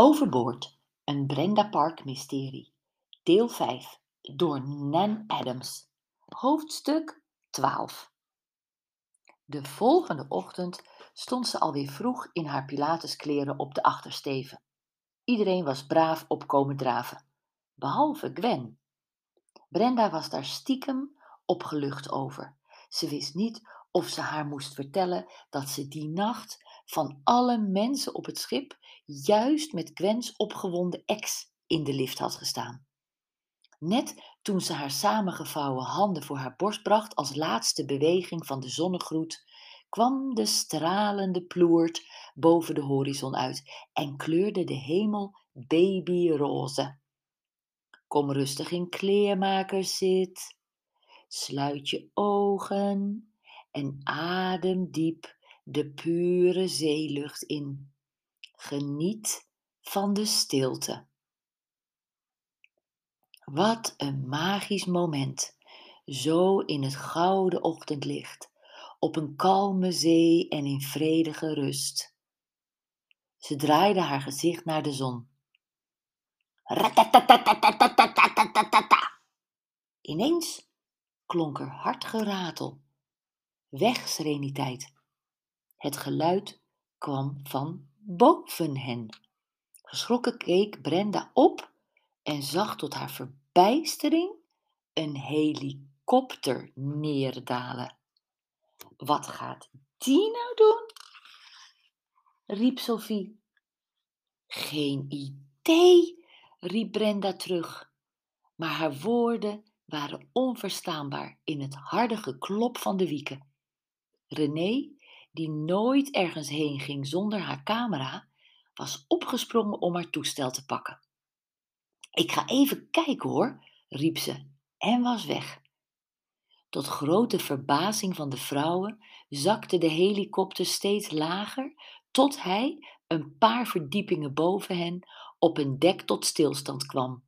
Overboord, een Brenda Park mysterie. Deel 5, door Nan Adams. Hoofdstuk 12. De volgende ochtend stond ze alweer vroeg in haar pilateskleren op de achtersteven. Iedereen was braaf opkomen draven, behalve Gwen. Brenda was daar stiekem opgelucht over. Ze wist niet of ze haar moest vertellen dat ze die nacht van alle mensen op het schip juist met Gwens opgewonden ex in de lift had gestaan. Net toen ze haar samengevouwen handen voor haar borst bracht als laatste beweging van de zonnegroet, kwam de stralende ploert boven de horizon uit en kleurde de hemel babyroze. Kom rustig in kleermakerszit, sluit je ogen en adem diep de pure zeelucht in. Geniet van de stilte. Wat een magisch moment, zo in het gouden ochtendlicht, op een kalme zee en in vredige rust. Ze draaide haar gezicht naar de zon. Ineens klonk er hard geratel. Weg, sereniteit. Het geluid kwam van boven hen. Geschrokken keek Brenda op en zag tot haar verbijstering een helikopter neerdalen. Wat gaat die nou doen? riep Sophie. Geen idee, riep Brenda terug, maar haar woorden waren onverstaanbaar in het harde geklop van de wieken. René die nooit ergens heen ging zonder haar camera, was opgesprongen om haar toestel te pakken. Ik ga even kijken hoor, riep ze en was weg. Tot grote verbazing van de vrouwen zakte de helikopter steeds lager tot hij, een paar verdiepingen boven hen, op een dek tot stilstand kwam.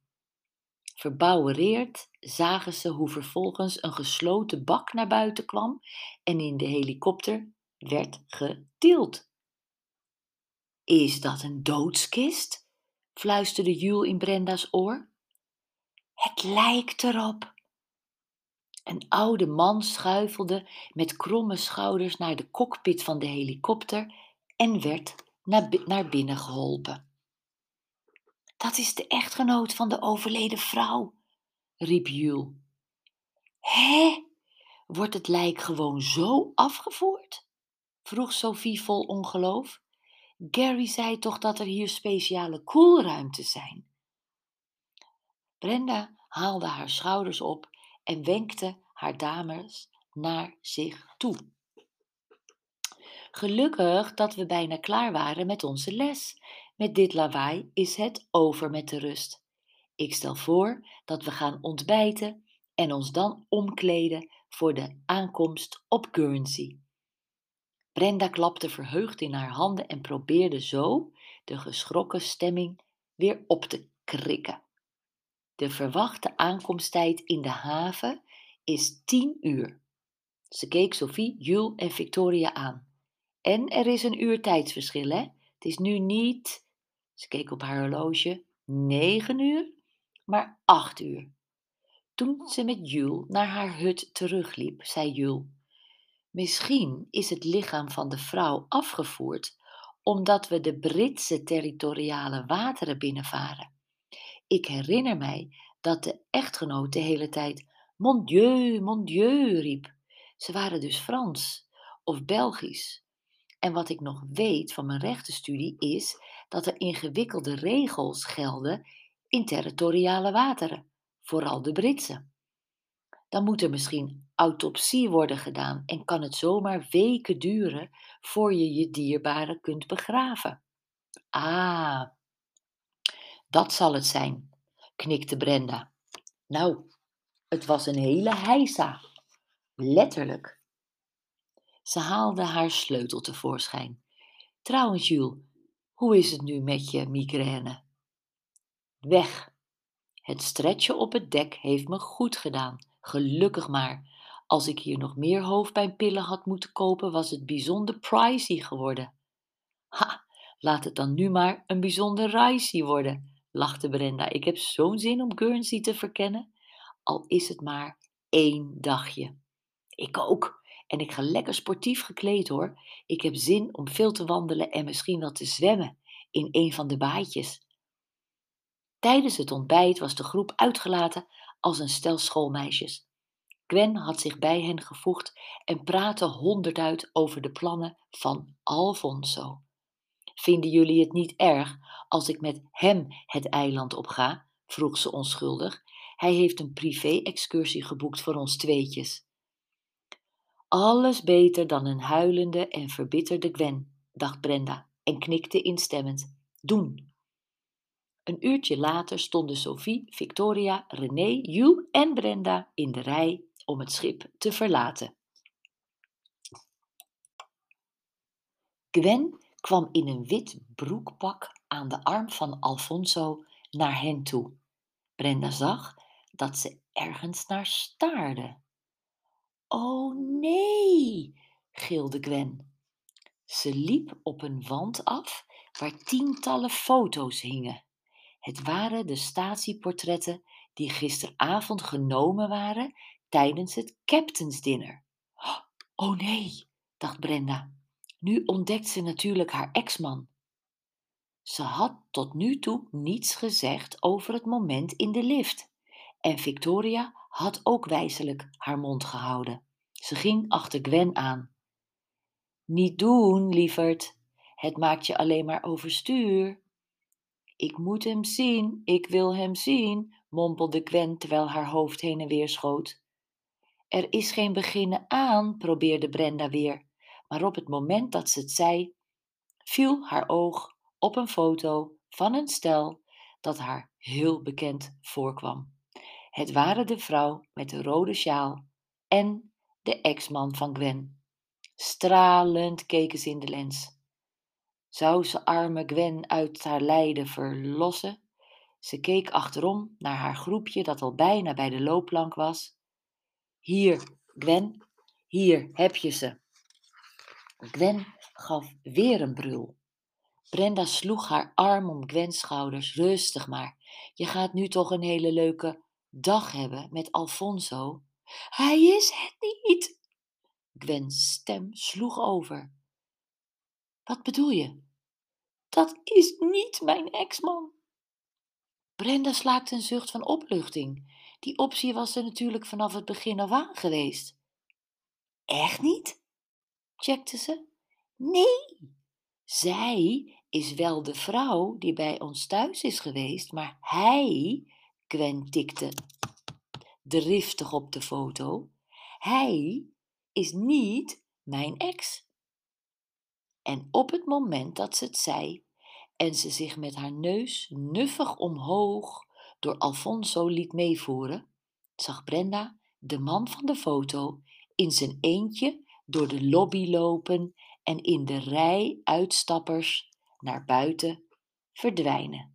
Verbouwereerd zagen ze hoe vervolgens een gesloten bak naar buiten kwam en in de helikopter werd getild. Is dat een doodskist? fluisterde Jules in Brenda's oor. Het lijkt erop. Een oude man schuifelde met kromme schouders naar de cockpit van de helikopter en werd naar binnen geholpen. Dat is de echtgenoot van de overleden vrouw, riep Jules. Hé, wordt het lijk gewoon zo afgevoerd? vroeg Sophie vol ongeloof. Gary zei toch dat er hier speciale koelruimtes zijn? Brenda haalde haar schouders op en wenkte haar dames naar zich toe. Gelukkig dat we bijna klaar waren met onze les. Met dit lawaai is het over met de rust. Ik stel voor dat we gaan ontbijten en ons dan omkleden voor de aankomst op Guernsey. Brenda klapte verheugd in haar handen en probeerde zo de geschrokken stemming weer op te krikken. De verwachte aankomsttijd in de haven is tien uur. Ze keek Sophie, Jules en Victoria aan. En er is een uur tijdsverschil, hè? Het is nu niet, ze keek op haar horloge, negen uur, maar acht uur. Toen ze met Jules naar haar hut terugliep, zei Jules: Misschien is het lichaam van de vrouw afgevoerd omdat we de Britse territoriale wateren binnenvaren. Ik herinner mij dat de echtgenoot de hele tijd Mon Dieu, mon Dieu riep. Ze waren dus Frans of Belgisch. En wat ik nog weet van mijn rechtenstudie is dat er ingewikkelde regels gelden in territoriale wateren, vooral de Britse dan moet er misschien autopsie worden gedaan en kan het zomaar weken duren voor je je dierbare kunt begraven. Ah, dat zal het zijn, knikte Brenda. Nou, het was een hele heisa. Letterlijk. Ze haalde haar sleutel tevoorschijn. Trouwens, Jules, hoe is het nu met je migraine? Weg. Het stretchen op het dek heeft me goed gedaan. Gelukkig maar. Als ik hier nog meer hoofdpijnpillen had moeten kopen, was het bijzonder pricey geworden. Ha, Laat het dan nu maar een bijzonder reisje worden, lachte Brenda. Ik heb zo'n zin om Guernsey te verkennen, al is het maar één dagje. Ik ook. En ik ga lekker sportief gekleed hoor. Ik heb zin om veel te wandelen en misschien wel te zwemmen in een van de baaitjes. Tijdens het ontbijt was de groep uitgelaten als een stel schoolmeisjes. Gwen had zich bij hen gevoegd en praatte honderd over de plannen van Alfonso. Vinden jullie het niet erg als ik met hem het eiland op ga? vroeg ze onschuldig. Hij heeft een privé-excursie geboekt voor ons tweetjes. Alles beter dan een huilende en verbitterde Gwen, dacht Brenda en knikte instemmend. Doen. Een uurtje later stonden Sophie, Victoria, René, Jules en Brenda in de rij om het schip te verlaten. Gwen kwam in een wit broekpak aan de arm van Alfonso naar hen toe. Brenda zag dat ze ergens naar staarde. Oh nee, gilde Gwen. Ze liep op een wand af waar tientallen foto's hingen. Het waren de statieportretten die gisteravond genomen waren tijdens het Captain's Dinner. Oh nee, dacht Brenda. Nu ontdekt ze natuurlijk haar ex-man. Ze had tot nu toe niets gezegd over het moment in de lift. En Victoria had ook wijselijk haar mond gehouden. Ze ging achter Gwen aan. Niet doen, lieverd. Het maakt je alleen maar overstuur. Ik moet hem zien, ik wil hem zien, mompelde Gwen terwijl haar hoofd heen en weer schoot. Er is geen beginnen aan, probeerde Brenda weer, maar op het moment dat ze het zei, viel haar oog op een foto van een stel dat haar heel bekend voorkwam. Het waren de vrouw met de rode sjaal en de ex-man van Gwen. Stralend keken ze in de lens. Zou ze arme Gwen uit haar lijden verlossen? Ze keek achterom naar haar groepje dat al bijna bij de loopplank was. Hier, Gwen, hier heb je ze. Gwen gaf weer een brul. Brenda sloeg haar arm om Gwen's schouders. Rustig maar. Je gaat nu toch een hele leuke dag hebben met Alfonso. Hij is het niet. Gwen's stem sloeg over. Wat bedoel je? Dat is niet mijn ex-man. Brenda slaakte een zucht van opluchting. Die optie was er natuurlijk vanaf het begin af aan geweest. Echt niet? checkte ze. Nee, zij is wel de vrouw die bij ons thuis is geweest, maar hij, Gwen tikte driftig op de foto, hij is niet mijn ex. En op het moment dat ze het zei en ze zich met haar neus nuffig omhoog door Alfonso liet meevoeren, zag Brenda de man van de foto in zijn eentje door de lobby lopen en in de rij uitstappers naar buiten verdwijnen.